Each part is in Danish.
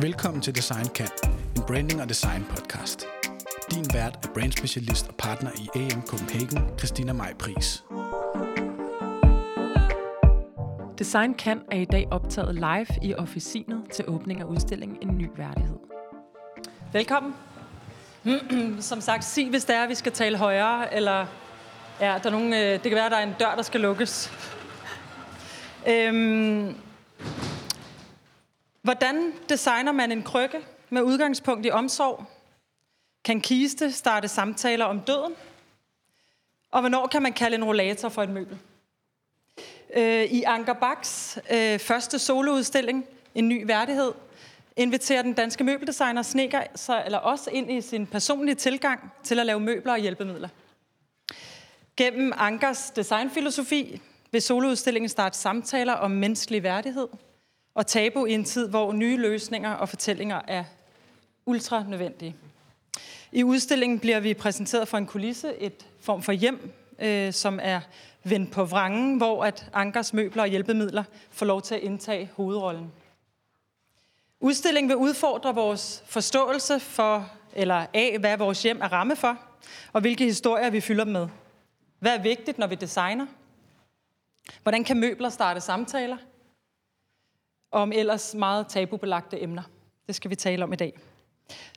Velkommen til Design Kan, en branding og design podcast. Din vært er brandspecialist og partner i AM Copenhagen, Christina Maj Pris. Design Kan er i dag optaget live i officinet til åbning af udstillingen En ny værdighed. Velkommen. Som sagt, sig hvis det er, at vi skal tale højere, eller ja, der er nogen, øh, det kan være, at der er en dør, der skal lukkes. Øhm, hvordan designer man en krykke med udgangspunkt i omsorg? Kan kiste starte samtaler om døden? Og hvornår kan man kalde en rollator for et møbel? Øh, I Anker Baks øh, første soloudstilling, En ny værdighed, inviterer den danske møbeldesigner Sneker sig, eller også ind i sin personlige tilgang til at lave møbler og hjælpemidler. Gennem Ankers designfilosofi vil soloudstillingen starte samtaler om menneskelig værdighed og tabu i en tid, hvor nye løsninger og fortællinger er ultra nødvendige. I udstillingen bliver vi præsenteret for en kulisse, et form for hjem, øh, som er vendt på vrangen, hvor at Ankers møbler og hjælpemidler får lov til at indtage hovedrollen. Udstillingen vil udfordre vores forståelse for, eller af, hvad vores hjem er ramme for, og hvilke historier vi fylder med. Hvad er vigtigt, når vi designer? Hvordan kan møbler starte samtaler? Om ellers meget tabubelagte emner. Det skal vi tale om i dag.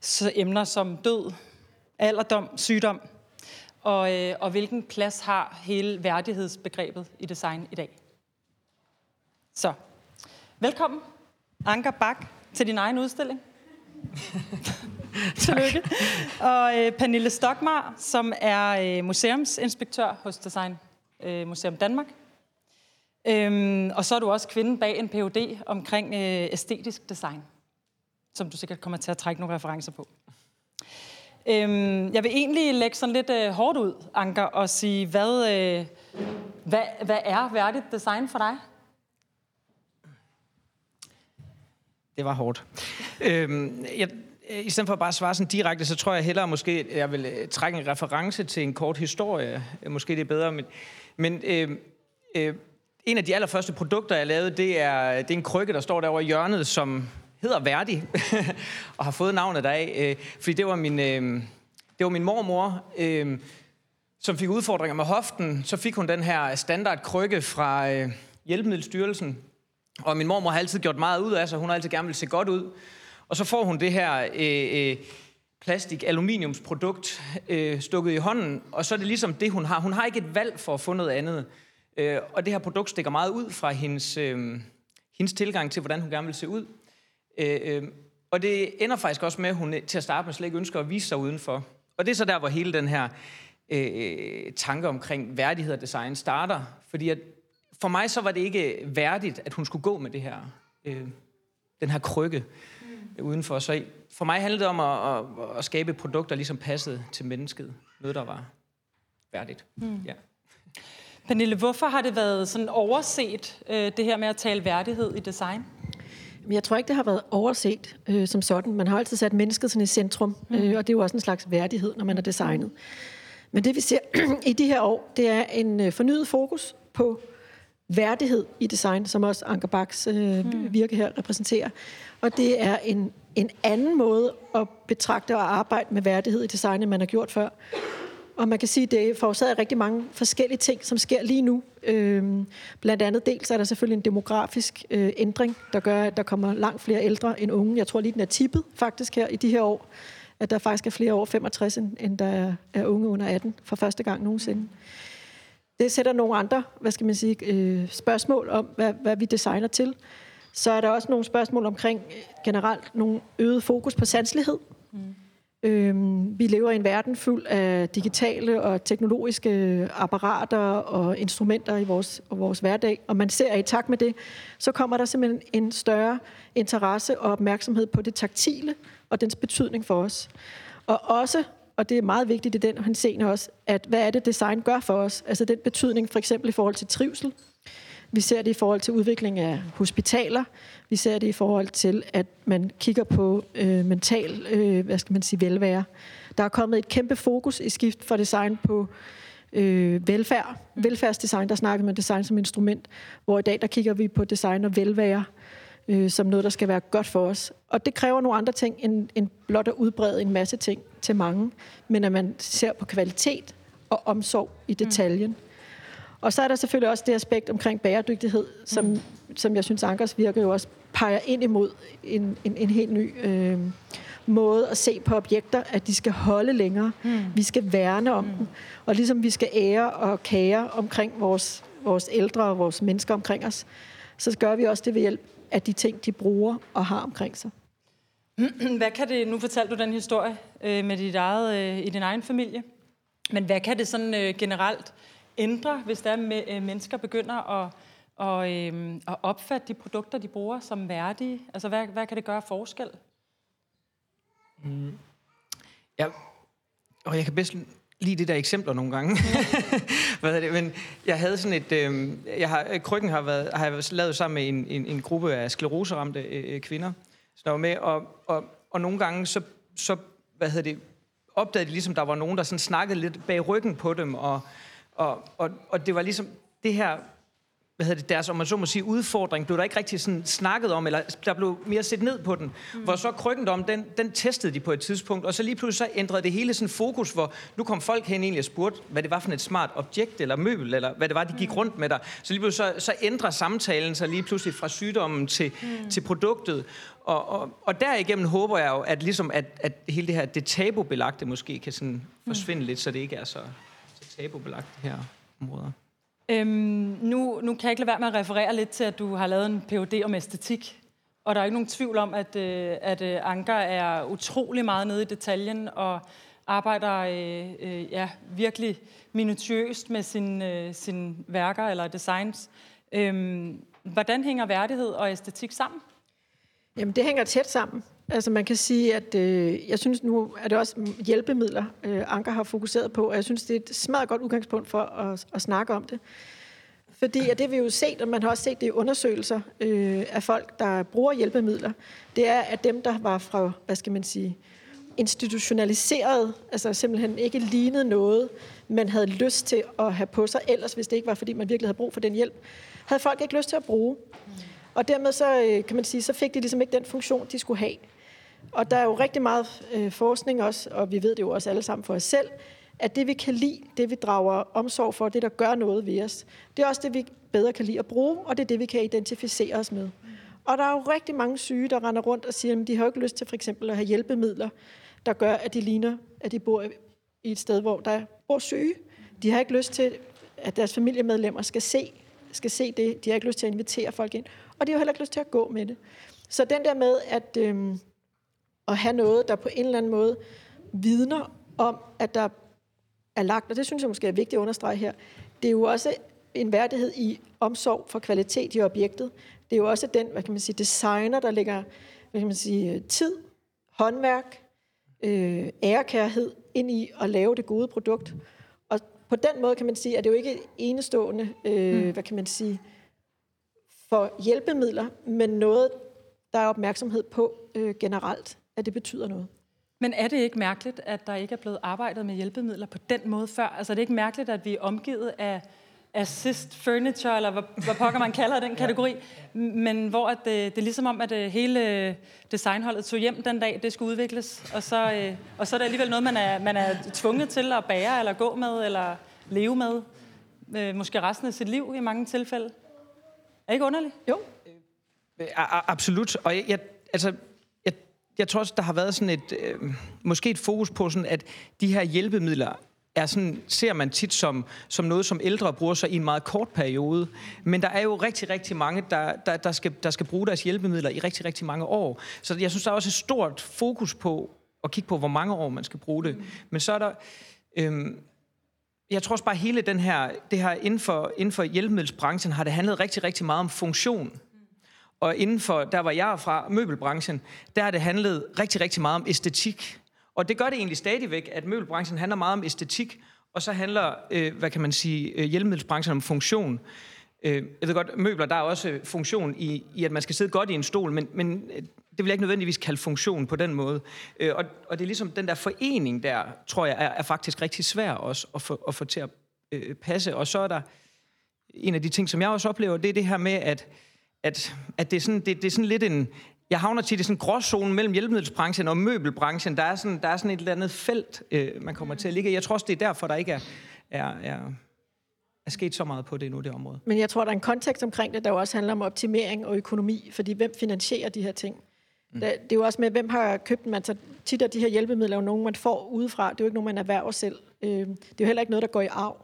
Så emner som død, alderdom, sygdom, og, øh, og hvilken plads har hele værdighedsbegrebet i design i dag. Så, velkommen, Anker Bak, til din egen udstilling. Tillykke. Og øh, Pernille Stokmar, som er øh, museumsinspektør hos Design øh, Museum Danmark. Øhm, og så er du også kvinden bag en Ph.D. omkring øh, æstetisk design, som du sikkert kommer til at trække nogle referencer på. Øhm, jeg vil egentlig lægge sådan lidt øh, hårdt ud, Anker, og sige, hvad, øh, hvad, hvad er værdigt design for dig? Det var hårdt. øhm, jeg, øh, I stedet for bare at svare sådan direkte, så tror jeg hellere måske, at jeg vil øh, trække en reference til en kort historie. Måske det er bedre, men, men øh, øh, en af de allerførste produkter, jeg lavede, det er, det er en krykke, der står derovre i hjørnet, som hedder Værdig, og har fået navnet deraf, øh, fordi det var min, øh, det var min mormor, øh, som fik udfordringer med hoften. Så fik hun den her standard krykke fra øh, Hjælpemiddelstyrelsen, og min mormor har altid gjort meget ud af sig, hun har altid gerne vil se godt ud. Og så får hun det her øh, øh, plastik-aluminiumsprodukt øh, stukket i hånden, og så er det ligesom det, hun har. Hun har ikke et valg for at få noget andet. Øh, og det her produkt stikker meget ud fra hendes, øh, hendes tilgang til, hvordan hun gerne vil se ud. Øh, øh, og det ender faktisk også med, at hun til at starte med slet ikke ønsker at vise sig udenfor. Og det er så der, hvor hele den her øh, tanke omkring værdighed og design starter. Fordi at for mig så var det ikke værdigt, at hun skulle gå med det her, øh, den her krykke mm. udenfor. Så for mig handlede det om at, at, at skabe et produkt, der ligesom passede til mennesket. Noget, der var værdigt. Mm. Ja. Pernille, hvorfor har det været sådan overset, øh, det her med at tale værdighed i design? Jeg tror ikke, det har været overset øh, som sådan. Man har altid sat mennesket sådan i centrum, øh, og det er jo også en slags værdighed, når man er designet. Men det vi ser i de her år, det er en øh, fornyet fokus på værdighed i design, som også Anker Baks øh, mm. virke her repræsenterer. Og det er en, en anden måde at betragte og arbejde med værdighed i design, end man har gjort før. Og man kan sige, at det forårsager rigtig mange forskellige ting, som sker lige nu. Øhm, blandt andet dels er der selvfølgelig en demografisk øh, ændring, der gør, at der kommer langt flere ældre end unge. Jeg tror lige, den er tippet faktisk her i de her år, at der faktisk er flere over 65, end der er, er unge under 18 for første gang nogensinde. Det sætter nogle andre, hvad skal man sige, øh, spørgsmål om, hvad, hvad vi designer til. Så er der også nogle spørgsmål omkring generelt nogle øget fokus på sanselighed. Mm. Øhm, vi lever i en verden fuld af digitale og teknologiske apparater og instrumenter i vores, og vores hverdag, og man ser, at i takt med det, så kommer der simpelthen en større interesse og opmærksomhed på det taktile og dens betydning for os. Og også, og det er meget vigtigt i den henseende også, at hvad er det, design gør for os? Altså den betydning for eksempel i forhold til trivsel, vi ser det i forhold til udvikling af hospitaler. Vi ser det i forhold til, at man kigger på øh, mental, øh, hvad skal man sige, velvære. Der er kommet et kæmpe fokus i skift for design på øh, velfærd. Velfærdsdesign, der snakker man design som instrument, hvor i dag der kigger vi på design og velvære øh, som noget, der skal være godt for os. Og det kræver nogle andre ting, end, end blot at udbrede en masse ting til mange, men at man ser på kvalitet og omsorg i detaljen. Mm. Og så er der selvfølgelig også det aspekt omkring bæredygtighed, som, mm. som jeg synes, Ankers virker jo også peger ind imod en, en, en helt ny øh, måde at se på objekter, at de skal holde længere. Mm. Vi skal værne om mm. dem. Og ligesom vi skal ære og kære omkring vores, vores ældre og vores mennesker omkring os, så gør vi også det ved hjælp af de ting, de bruger og har omkring sig. Hvad kan det, nu fortalte du den historie øh, med dit eget, øh, i din egen familie, men hvad kan det sådan øh, generelt ændre, hvis der med, øh, mennesker begynder at, og, øh, at opfatte de produkter, de bruger, som værdige? Altså, hvad, hvad kan det gøre forskel? Mm. Ja, og jeg kan bedst lige det der eksempler nogle gange. Hvad er det? Men jeg havde sådan et... Øh, jeg har, krykken har, været, har jeg lavet sammen med en, en, en gruppe af skleroseramte øh, kvinder, der var med, og, og, og nogle gange så, så hvad hedder det, opdagede de ligesom, der var nogen, der sådan snakkede lidt bag ryggen på dem, og, og, og, og det var ligesom det her hvad hedder det, deres, om man så må sige, udfordring, blev der ikke rigtig sådan snakket om, eller der blev mere set ned på den. Mm. Hvor så krykken om, den, den testede de på et tidspunkt, og så lige pludselig så ændrede det hele sådan fokus, hvor nu kom folk hen egentlig og spurgte, hvad det var for et smart objekt eller møbel, eller hvad det var, de gik mm. rundt med der. Så lige pludselig så, så ændrer samtalen sig lige pludselig fra sygdommen til, mm. til produktet. Og, og, og derigennem håber jeg jo, at, ligesom at, at hele det her, det tabubelagte måske kan sådan forsvinde mm. lidt, så det ikke er så, så tabubelagt, de her områder. Øhm, nu, nu kan jeg ikke lade være med at referere lidt til, at du har lavet en Ph.D. om æstetik. Og der er ikke nogen tvivl om, at, øh, at øh, Anker er utrolig meget nede i detaljen og arbejder øh, øh, ja, virkelig minutiøst med sine øh, sin værker eller designs. Øhm, hvordan hænger værdighed og æstetik sammen? Jamen, det hænger tæt sammen. Altså man kan sige, at øh, jeg synes nu, er det også hjælpemidler, øh, Anker har fokuseret på, og jeg synes, det er et smadret godt udgangspunkt for at, at snakke om det. Fordi at det vi jo set, og man har også set det i undersøgelser øh, af folk, der bruger hjælpemidler, det er, at dem, der var fra, hvad skal man sige, institutionaliseret, altså simpelthen ikke lignede noget, man havde lyst til at have på sig, ellers hvis det ikke var, fordi man virkelig havde brug for den hjælp, havde folk ikke lyst til at bruge. Og dermed så, øh, kan man sige, så fik de ligesom ikke den funktion, de skulle have. Og der er jo rigtig meget øh, forskning også, og vi ved det jo også alle sammen for os selv, at det vi kan lide, det vi drager omsorg for, det der gør noget ved os, det er også det, vi bedre kan lide at bruge, og det er det, vi kan identificere os med. Og der er jo rigtig mange syge, der render rundt og siger, at de har ikke lyst til for eksempel at have hjælpemidler, der gør, at de ligner, at de bor i et sted, hvor der bor syge. De har ikke lyst til, at deres familiemedlemmer skal se, skal se det. De har ikke lyst til at invitere folk ind. Og de har heller ikke lyst til at gå med det. Så den der med, at, øhm, at have noget, der på en eller anden måde vidner om, at der er lagt, og det synes jeg måske er vigtigt at understrege her, det er jo også en værdighed i omsorg for kvalitet i objektet. Det er jo også den, hvad kan man sige, designer, der lægger hvad kan man sige, tid, håndværk, øh, ærekærhed ind i at lave det gode produkt. Og på den måde kan man sige, at det jo ikke enestående, øh, mm. hvad kan man sige, for hjælpemidler, men noget, der er opmærksomhed på øh, generelt at det betyder noget. Men er det ikke mærkeligt, at der ikke er blevet arbejdet med hjælpemidler på den måde før? Altså er det ikke mærkeligt, at vi er omgivet af assist furniture, eller hvad, hvad pokker man kalder den kategori, men hvor at det, det er ligesom om, at øh, hele designholdet tog hjem den dag, det skulle udvikles, og så, øh, og så er det alligevel noget, man er, man er tvunget til at bære, eller gå med, eller leve med, øh, måske resten af sit liv i mange tilfælde. Er det ikke underligt? Jo. Absolut, og jeg, jeg altså, jeg tror også, der har været sådan et, øh, måske et fokus på, sådan, at de her hjælpemidler er sådan, ser man tit som, som noget, som ældre bruger sig i en meget kort periode. Men der er jo rigtig, rigtig mange, der, der, der, skal, der skal bruge deres hjælpemidler i rigtig, rigtig mange år. Så jeg synes, der er også et stort fokus på at kigge på, hvor mange år man skal bruge det. Men så er der... Øhm, jeg tror også bare, hele den her, det her inden for, inden for hjælpemiddelsbranchen har det handlet rigtig, rigtig meget om funktion. Og inden for, der var jeg fra, møbelbranchen, der har det handlet rigtig, rigtig meget om æstetik. Og det gør det egentlig stadigvæk, at møbelbranchen handler meget om æstetik, og så handler, øh, hvad kan man sige, øh, hjælpemiddelsbranchen om funktion. Øh, jeg ved godt, møbler, der er også øh, funktion i, i, at man skal sidde godt i en stol, men, men øh, det vil jeg ikke nødvendigvis kalde funktion på den måde. Øh, og, og det er ligesom den der forening der, tror jeg, er, er faktisk rigtig svær også at få, at få til at øh, passe. Og så er der en af de ting, som jeg også oplever, det er det her med, at at, at det, er sådan, det, det er sådan lidt en... Jeg havner tit i sådan en gråzone mellem hjælpemiddelsbranchen og møbelbranchen. Der er sådan, der er sådan et eller andet felt, øh, man kommer til at ligge Jeg tror også, det er derfor, der ikke er, er, er, er sket så meget på det nu, det område. Men jeg tror, der er en kontekst omkring det, der også handler om optimering og økonomi, fordi hvem finansierer de her ting? Mm. Det er jo også med, hvem har købt man Altså, tit af de her hjælpemidler jo nogen, man får udefra. Det er jo ikke nogen, man erhverver selv. Øh, det er jo heller ikke noget, der går i arv.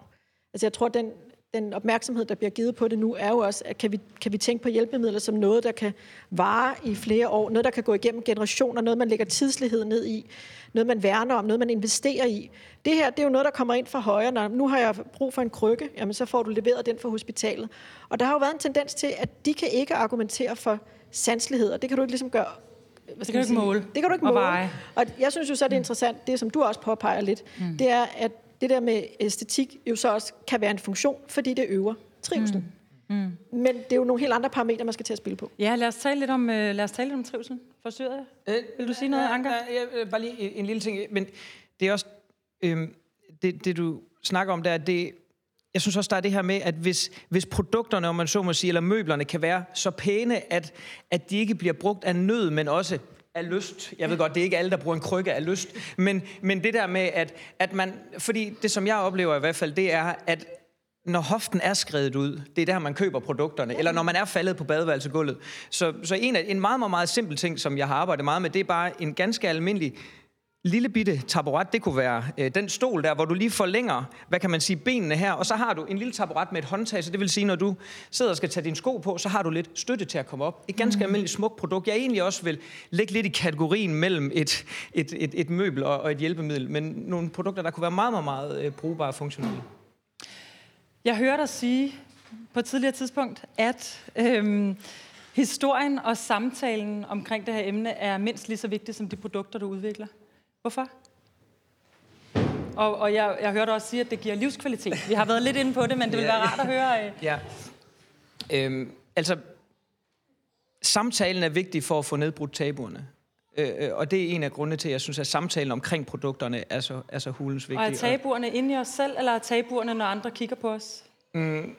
Altså, jeg tror, den, den opmærksomhed, der bliver givet på det nu, er jo også, at kan vi, kan vi tænke på hjælpemidler som noget, der kan vare i flere år, noget, der kan gå igennem generationer, noget, man lægger tidslighed ned i, noget, man værner om, noget, man investerer i. Det her, det er jo noget, der kommer ind fra højre. Når nu har jeg brug for en krykke, jamen så får du leveret den fra hospitalet. Og der har jo været en tendens til, at de kan ikke argumentere for sanslighed, og det kan du ikke ligesom gøre det kan du ikke måle. Det kan du ikke måle. Og, og jeg synes jo så, det er interessant, det som du også påpeger lidt, mm. det er, at det der med æstetik jo så også kan være en funktion, fordi det øver trivsel. Mm. Mm. Men det er jo nogle helt andre parametre, man skal til at spille på. Ja, lad os tale lidt om, uh, lad os tale lidt om trivsel. Forstyrrer jeg? Øh, Vil du sige noget, Anker? Ja, ja, bare lige en lille ting. Men det er også... Øh, det, det, du snakker om der, det, jeg synes også, der er det her med, at hvis, hvis produkterne, om man så må sige, eller møblerne kan være så pæne, at, at de ikke bliver brugt af nød, men også af lyst. Jeg ved godt, det er ikke alle, der bruger en krykke af lyst. Men, men det der med, at, at man... Fordi det, som jeg oplever i hvert fald, det er, at når hoften er skrevet ud, det er der, man køber produkterne, eller når man er faldet på badeværelsegulvet. Så, så en, af, en meget, meget, meget simpel ting, som jeg har arbejdet meget med, det er bare en ganske almindelig lille bitte taburet, det kunne være øh, den stol der, hvor du lige forlænger, hvad kan man sige, benene her, og så har du en lille taburet med et håndtag, så det vil sige, når du sidder og skal tage dine sko på, så har du lidt støtte til at komme op. Et ganske mm. almindeligt smukt produkt. Jeg egentlig også vil lægge lidt i kategorien mellem et, et, et, et møbel og, og et hjælpemiddel, men nogle produkter, der kunne være meget, meget, meget øh, brugbare og funktionelle. Jeg hørte dig sige på et tidligere tidspunkt, at øhm, historien og samtalen omkring det her emne er mindst lige så vigtig som de produkter, du udvikler. Hvorfor? Og, og jeg, jeg hørte også sige, at det giver livskvalitet. Vi har været lidt inde på det, men det vil være rart at høre. Øh. Ja. Øhm, altså, samtalen er vigtig for at få nedbrudt tabuerne. Øh, øh, og det er en af grundene til, at jeg synes, at samtalen omkring produkterne er så, er så hulens vigtig. Og er tabuerne inde i os selv, eller er tabuerne, når andre kigger på os? Mm,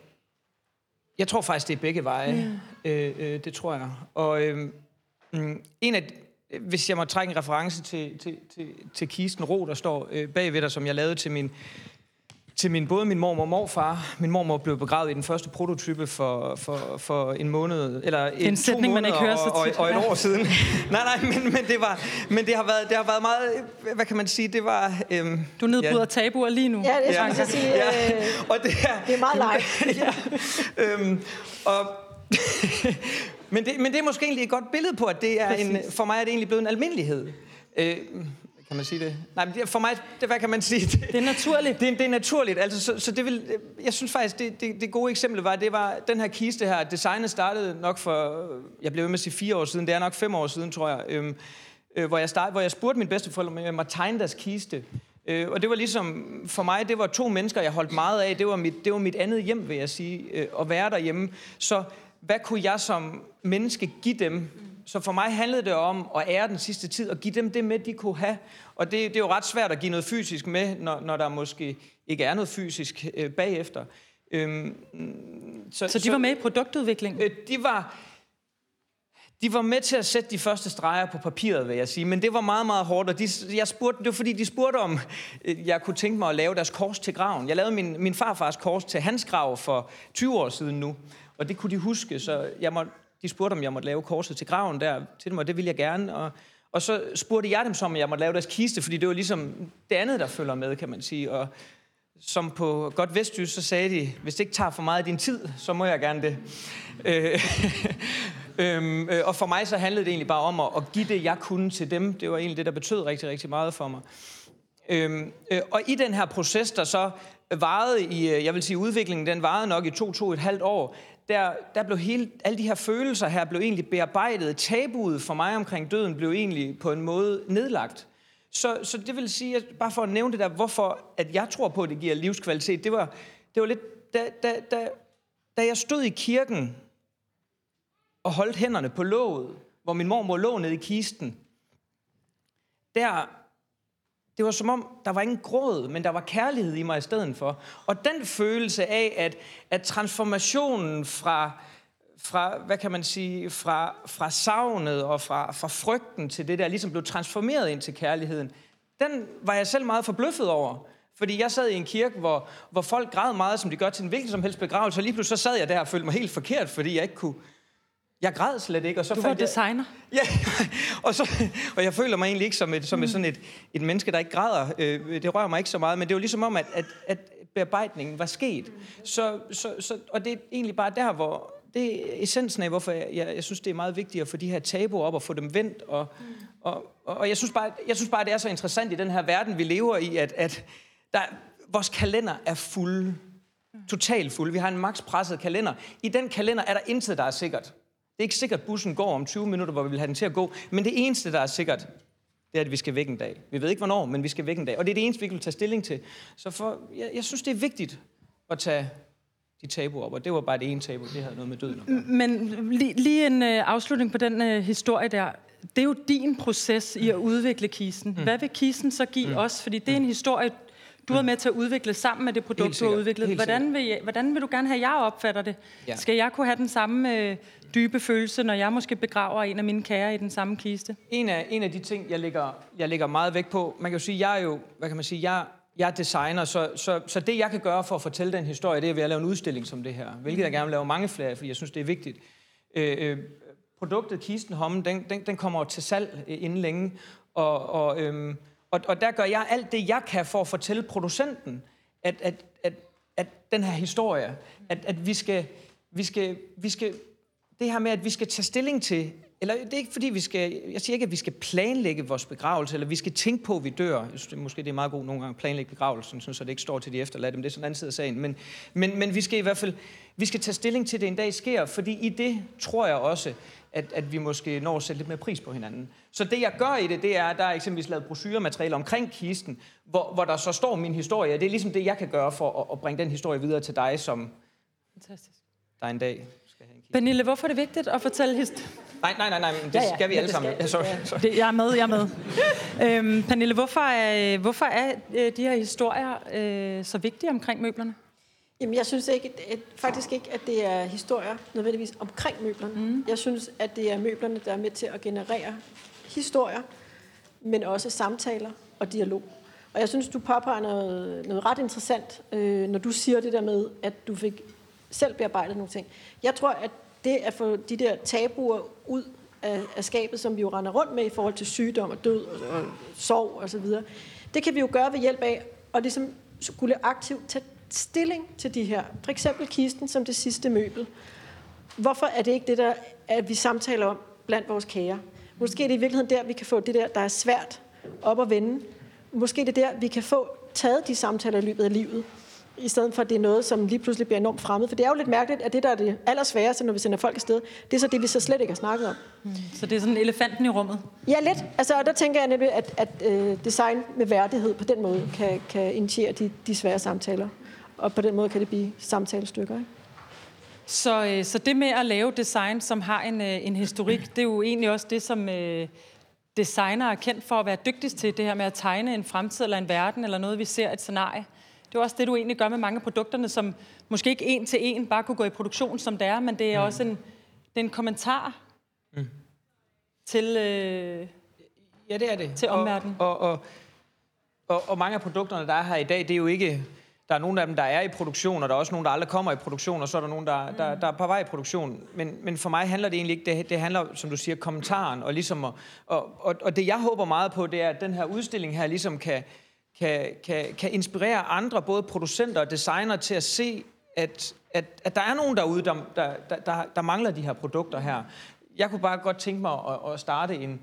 jeg tror faktisk, det er begge veje. Ja. Øh, øh, det tror jeg. Og øh, en af hvis jeg må trække en reference til, til, til, til Kisten Ro, der står øh, bagved dig, som jeg lavede til min, til min, både min mormor og morfar. Min mormor blev begravet i den første prototype for, for, for en måned, eller en, en sætning, man ikke hører så tit. Og, og, og et år siden. nej, nej, men, men, det, var, men det, har været, det har været meget, hvad kan man sige, det var... Øhm, du nedbryder ja. tabuer lige nu. Ja, det er ja. sige, ja. Øh, og det, er, det er meget live. ja, øhm, og men, det, men det er måske egentlig et godt billede på, at det er en, for mig er det egentlig blevet en almindelighed. Øh, kan man sige det? Nej, men for mig, det, hvad kan man sige? Det, det er naturligt. Det, det er naturligt. Altså, så, så det vil, jeg synes faktisk, det, det, det gode eksempel var, det var den her kiste her. Designet startede nok for, jeg blev ved med at sige fire år siden, det er nok fem år siden, tror jeg, øhm, øh, hvor, jeg start, hvor jeg spurgte min bedsteforældre, om jeg måtte tegne deres kiste. Øh, og det var ligesom, for mig, det var to mennesker, jeg holdt meget af. Det var mit, det var mit andet hjem, vil jeg sige, øh, at være derhjemme. Så hvad kunne jeg som menneske give dem? Så for mig handlede det om at ære den sidste tid og give dem det med, de kunne have. Og det, det er jo ret svært at give noget fysisk med, når, når der måske ikke er noget fysisk øh, bagefter. Øhm, så, så de var med i produktudvikling? Øh, de var... De var med til at sætte de første streger på papiret, vil jeg sige, men det var meget, meget hårdt, og de, jeg spurgte, det var fordi, de spurgte om, øh, jeg kunne tænke mig at lave deres kors til graven. Jeg lavede min, min farfars kors til hans grav for 20 år siden nu, og det kunne de huske, så jeg må, de spurgte, om jeg måtte lave korset til graven der til dem, og det ville jeg gerne. Og, og så spurgte jeg dem så, om jeg måtte lave deres kiste, fordi det var ligesom det andet, der følger med, kan man sige. Og som på godt vestjysk, så sagde de, hvis det ikke tager for meget af din tid, så må jeg gerne det. Øh, øhm, øh, og for mig så handlede det egentlig bare om at, at give det, jeg kunne til dem. Det var egentlig det, der betød rigtig, rigtig meget for mig. Øhm, øh, og i den her proces, der så varede i, øh, jeg vil sige, udviklingen, den varede nok i to, to et halvt år, der, der blev hele, alle de her følelser her blev egentlig bearbejdet. Tabuet for mig omkring døden blev egentlig på en måde nedlagt. Så, så det vil sige, at bare for at nævne det der, hvorfor at jeg tror på, at det giver livskvalitet, det var, det var lidt, da, da, da, da jeg stod i kirken og holdt hænderne på låget, hvor min mormor lå nede i kisten, der det var som om, der var ingen gråd, men der var kærlighed i mig i stedet for. Og den følelse af, at, at transformationen fra, fra, hvad kan man sige, fra, fra savnet og fra, fra frygten til det der, ligesom blev transformeret ind til kærligheden, den var jeg selv meget forbløffet over. Fordi jeg sad i en kirke, hvor, hvor folk græd meget, som de gør til en hvilken som helst begravelse, og lige pludselig så sad jeg der og følte mig helt forkert, fordi jeg ikke kunne... Jeg græd slet ikke, og så Du var fandt jeg, designer. Ja, og, så, og jeg føler mig egentlig ikke som, et, som et, sådan et, et menneske, der ikke græder. Øh, det rører mig ikke så meget, men det var ligesom om, at, at, at bearbejdningen var sket. Så, så, så, og det er egentlig bare der, hvor det er essensen af, hvorfor jeg, jeg, jeg synes, det er meget vigtigt at få de her tabuer op og få dem vendt. Og, og, og, og jeg, synes bare, jeg synes bare, det er så interessant i den her verden, vi lever i, at, at der, vores kalender er fuld. Totalt fuld. Vi har en maks presset kalender. I den kalender er der intet, der er sikkert. Det er ikke sikkert, at bussen går om 20 minutter, hvor vi vil have den til at gå. Men det eneste, der er sikkert, det er, at vi skal væk en dag. Vi ved ikke, hvornår, men vi skal væk en dag. Og det er det eneste, vi kan tage stilling til. Så for, jeg, jeg synes, det er vigtigt at tage de tabuer op. Og det var bare det ene tabu. Det havde noget med døden at gøre. Men lige, lige en øh, afslutning på den øh, historie der. Det er jo din proces i at udvikle kisten. Mm. Hvad vil kisten så give mm. os? Fordi det er en historie, du har med til at udvikle sammen med det produkt, du har udviklet. Hvordan vil, jeg, hvordan vil du gerne have, at jeg opfatter det? Ja. Skal jeg kunne have den samme øh, dybe følelse, når jeg måske begraver en af mine kære i den samme kiste? En af, en af de ting, jeg lægger, jeg lægger meget vægt på, man kan jo sige, jeg er jo, hvad kan man sige, jeg, jeg er designer, så, så, så det, jeg kan gøre for at fortælle den historie, det er ved at lave en udstilling som det her, hvilket jeg gerne vil lave mange flere af, fordi jeg synes, det er vigtigt. Øh, øh, produktet Kisten Homme, den, den, den kommer til salg øh, inden længe, og, og, øhm, og, og der gør jeg alt det, jeg kan for at fortælle producenten, at, at, at, at den her historie, at, at vi skal, vi skal, vi skal, det her med, at vi skal tage stilling til, eller det er ikke fordi, vi skal, jeg siger ikke, at vi skal planlægge vores begravelse, eller vi skal tænke på, at vi dør. Jeg synes, det, måske det er meget godt nogle gange at planlægge begravelsen, så det ikke står til de efterladte, men det er sådan en anden side af sagen. Men, men, men vi skal i hvert fald, vi skal tage stilling til, at det en dag sker, fordi i det tror jeg også, at, at vi måske når at sætte lidt mere pris på hinanden. Så det, jeg gør i det, det er, at der er eksempelvis lavet brochure omkring kisten, hvor, hvor der så står min historie. Det er ligesom det, jeg kan gøre for at, at bringe den historie videre til dig, som Fantastisk. der en dag Pernille, hvorfor er det vigtigt at fortælle historien? Nej, nej, nej, nej, det Ja, ja, skal vi alle sammen. skal- Ja, sorry, sorry. Det, jeg er med, jeg er med. øhm, Pernille, hvorfor er, hvorfor er øh, de her historier øh, så vigtige omkring møblerne? Jamen, jeg synes ikke, at, faktisk ikke, at det er historier nødvendigvis omkring møblerne. Mm. Jeg synes, at det er møblerne, der er med til at generere historier, men også samtaler og dialog. Og jeg synes, du påpeger noget, noget ret interessant, øh, når du siger det der med, at du fik selv bearbejdet nogle ting. Jeg tror, at det at få de der tabuer ud af, af skabet, som vi jo render rundt med i forhold til sygdom og død og, og sorg osv., det kan vi jo gøre ved hjælp af at ligesom skulle aktivt tage stilling til de her. For eksempel kisten som det sidste møbel. Hvorfor er det ikke det, der at vi samtaler om blandt vores kære? Måske er det i virkeligheden der, vi kan få det der, der er svært op at vende. Måske er det der, vi kan få taget de samtaler i løbet af livet, i stedet for at det er noget, som lige pludselig bliver enormt fremmed. For det er jo lidt mærkeligt, at det, der er det allersværeste, når vi sender folk afsted, det er så det, vi så slet ikke har snakket om. Så det er sådan elefanten i rummet. Ja, lidt. Altså, og der tænker jeg nemlig, at, at øh, design med værdighed på den måde kan, kan initiere de, de svære samtaler. Og på den måde kan det blive samtalestykker. Ikke? Så, øh, så det med at lave design, som har en, øh, en historik, det er jo egentlig også det, som øh, designer er kendt for at være dygtigst til, det her med at tegne en fremtid eller en verden, eller noget, vi ser et scenarie. Det er også det, du egentlig gør med mange af produkterne, som måske ikke en til en bare kunne gå i produktion, som det er, men det er også en, det er en kommentar mm. til... Øh, Ja, det er det. Til omverdenen. Og, og, og, og, og mange af produkterne, der er her i dag, det er jo ikke... Der er nogle af dem, der er i produktion, og der er også nogle, der aldrig kommer i produktion, og så er der nogle, der, der, der er på vej i produktion. Men, men for mig handler det egentlig ikke, det, det handler, som du siger, kommentaren, og, ligesom at, og, og, og det jeg håber meget på, det er, at den her udstilling her ligesom kan, kan, kan, kan inspirere andre, både producenter og designer, til at se, at, at, at der er nogen derude, der, der, der, der, der mangler de her produkter her. Jeg kunne bare godt tænke mig at, at starte en,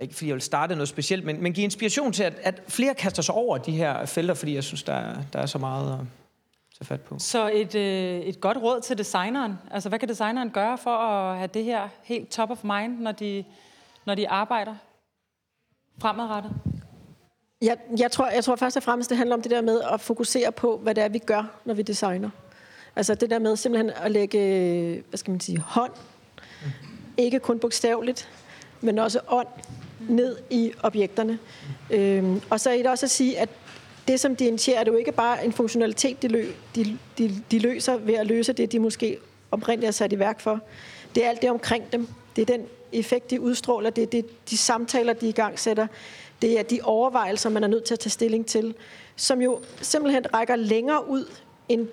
ikke fordi jeg vil starte noget specielt, men, men give inspiration til, at, at flere kaster sig over de her felter, fordi jeg synes, der er, der er så meget at tage fat på. så et, øh, et godt råd til designeren. Altså, hvad kan designeren gøre for at have det her helt top of mind, når de, når de arbejder fremadrettet? Jeg, jeg, tror, jeg tror først og fremmest, det handler om det der med at fokusere på, hvad det er, vi gør, når vi designer. Altså det der med simpelthen at lægge, hvad skal man sige, hånd, ikke kun bogstaveligt, men også ånd ned i objekterne. Øhm, og så er det også at sige, at det, som de initierer, er det jo ikke bare en funktionalitet, de, lø, de, de, de løser ved at løse det, de måske oprindeligt er sat i værk for. Det er alt det omkring dem. Det er den effekt, de udstråler. Det er det, de samtaler, de i gang sætter. Det er de overvejelser, man er nødt til at tage stilling til, som jo simpelthen rækker længere ud end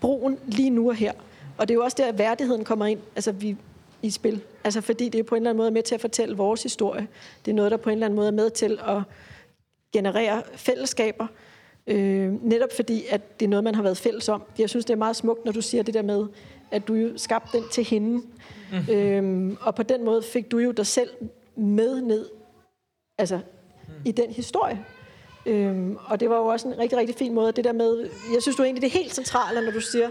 broen lige nu og her. Og det er jo også der, at værdigheden kommer ind altså vi, i spil. Altså fordi det er på en eller anden måde med til at fortælle vores historie. Det er noget, der på en eller anden måde er med til at generere fællesskaber. Øh, netop fordi, at det er noget, man har været fælles om. Jeg synes, det er meget smukt, når du siger det der med, at du jo skabte den til hende. Mm. Øhm, og på den måde fik du jo dig selv med ned altså, mm. i den historie. Øhm, og det var jo også en rigtig, rigtig fin måde. Det der med, jeg synes du egentlig, det er helt centralt, når du siger,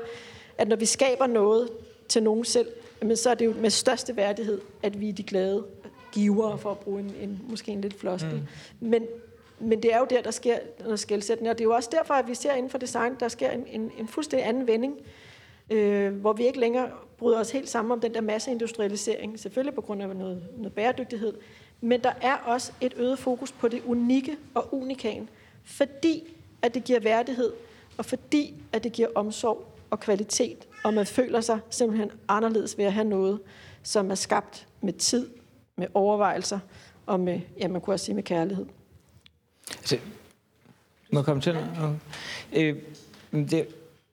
at når vi skaber noget til nogen selv, men så er det jo med største værdighed, at vi er de glade giver for at bruge en, en måske en lidt floskel. Mm. Men, men det er jo der, der sker noget skældsættende, og det er jo også derfor, at vi ser inden for design, der sker en, en, en fuldstændig anden vending, øh, hvor vi ikke længere bryder os helt sammen om den der masseindustrialisering, selvfølgelig på grund af noget, noget bæredygtighed, men der er også et øget fokus på det unikke og unikan, fordi at det giver værdighed, og fordi at det giver omsorg og kvalitet, og man føler sig simpelthen anderledes ved at have noget, som er skabt med tid, med overvejelser, og med, ja, man kunne også sige med kærlighed. Altså, må jeg komme til? Øh, det, det er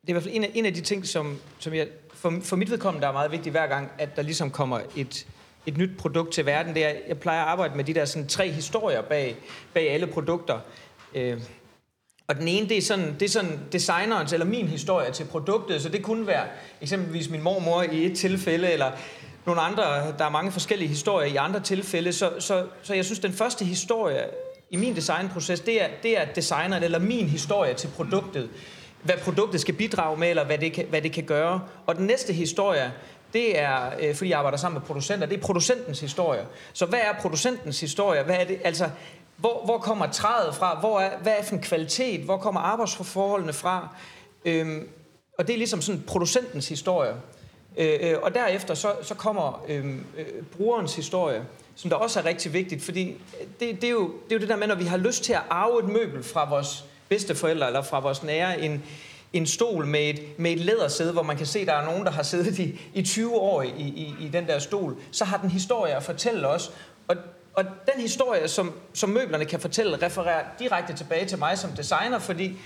i hvert fald en af, en af de ting, som, som jeg, for, for mit vedkommende, der er meget vigtigt hver gang, at der ligesom kommer et, et nyt produkt til verden. Det er, jeg plejer at arbejde med de der sådan, tre historier bag, bag alle produkter. Øh, og den ene, det er, sådan, det er sådan designerens eller min historie til produktet, så det kunne være eksempelvis min mormor i et tilfælde, eller nogle andre, der er mange forskellige historier i andre tilfælde. Så, så, så jeg synes, den første historie i min designproces, det er, det er designeren eller min historie til produktet. Hvad produktet skal bidrage med, eller hvad det kan, hvad det kan gøre. Og den næste historie, det er, øh, fordi jeg arbejder sammen med producenter, det er producentens historie. Så hvad er producentens historie? Hvad er det? Altså, hvor, hvor kommer træet fra? Hvor er, hvad er for en kvalitet? Hvor kommer arbejdsforholdene fra? Øhm, og det er ligesom sådan producentens historie. Øh, øh, og derefter så, så kommer øh, øh, brugerens historie, som der også er rigtig vigtigt, fordi det, det, er jo, det er jo det der med, når vi har lyst til at arve et møbel fra vores bedsteforældre eller fra vores nære, en, en stol med et, med et lædersæde, hvor man kan se, at der er nogen, der har siddet i, i 20 år i, i, i den der stol, så har den historie at fortælle os. Og og den historie, som, som møblerne kan fortælle, refererer direkte tilbage til mig som designer, fordi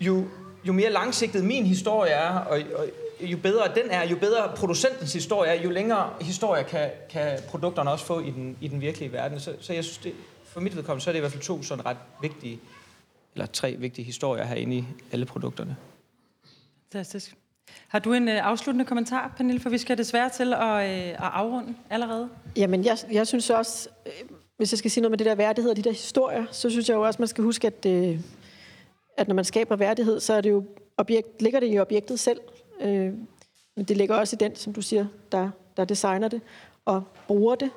jo, jo mere langsigtet min historie er, og, og jo bedre den er, jo bedre producentens historie er, jo længere historie kan, kan produkterne også få i den, i den virkelige verden. Så, så jeg synes, det, for mit vedkommende, så er det i hvert fald to sådan ret vigtige, eller tre vigtige historier herinde i alle produkterne. Fantastisk. Har du en øh, afsluttende kommentar, Pernille? For vi skal desværre til at, øh, at afrunde allerede. Jamen, jeg, jeg synes også, øh, hvis jeg skal sige noget med det der værdighed og de der historier, så synes jeg jo også, man skal huske, at, øh, at når man skaber værdighed, så er det jo objekt, ligger det i objektet selv. Øh, men det ligger også i den, som du siger, der, der designer det og bruger det.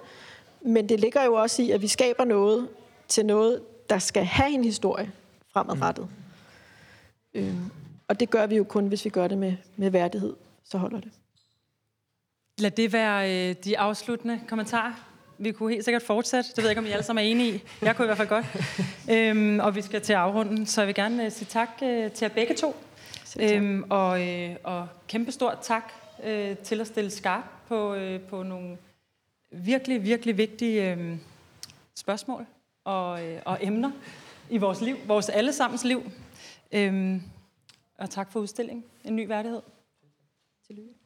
Men det ligger jo også i, at vi skaber noget til noget, der skal have en historie fremadrettet. Mm. Øh, og det gør vi jo kun, hvis vi gør det med, med værdighed. Så holder det. Lad det være øh, de afsluttende kommentarer. Vi kunne helt sikkert fortsætte. Det ved jeg ikke, om I alle sammen er enige i. Jeg kunne i hvert fald godt. øhm, og vi skal til afrunden, så jeg vil gerne øh, sige tak øh, til jer begge to. Øhm, og, øh, og kæmpestort tak øh, til at stille skarp på, øh, på nogle virkelig, virkelig vigtige øh, spørgsmål og, øh, og emner i vores liv, vores allesammens liv. Øhm, og tak for udstillingen. En ny værdighed. Tillykke.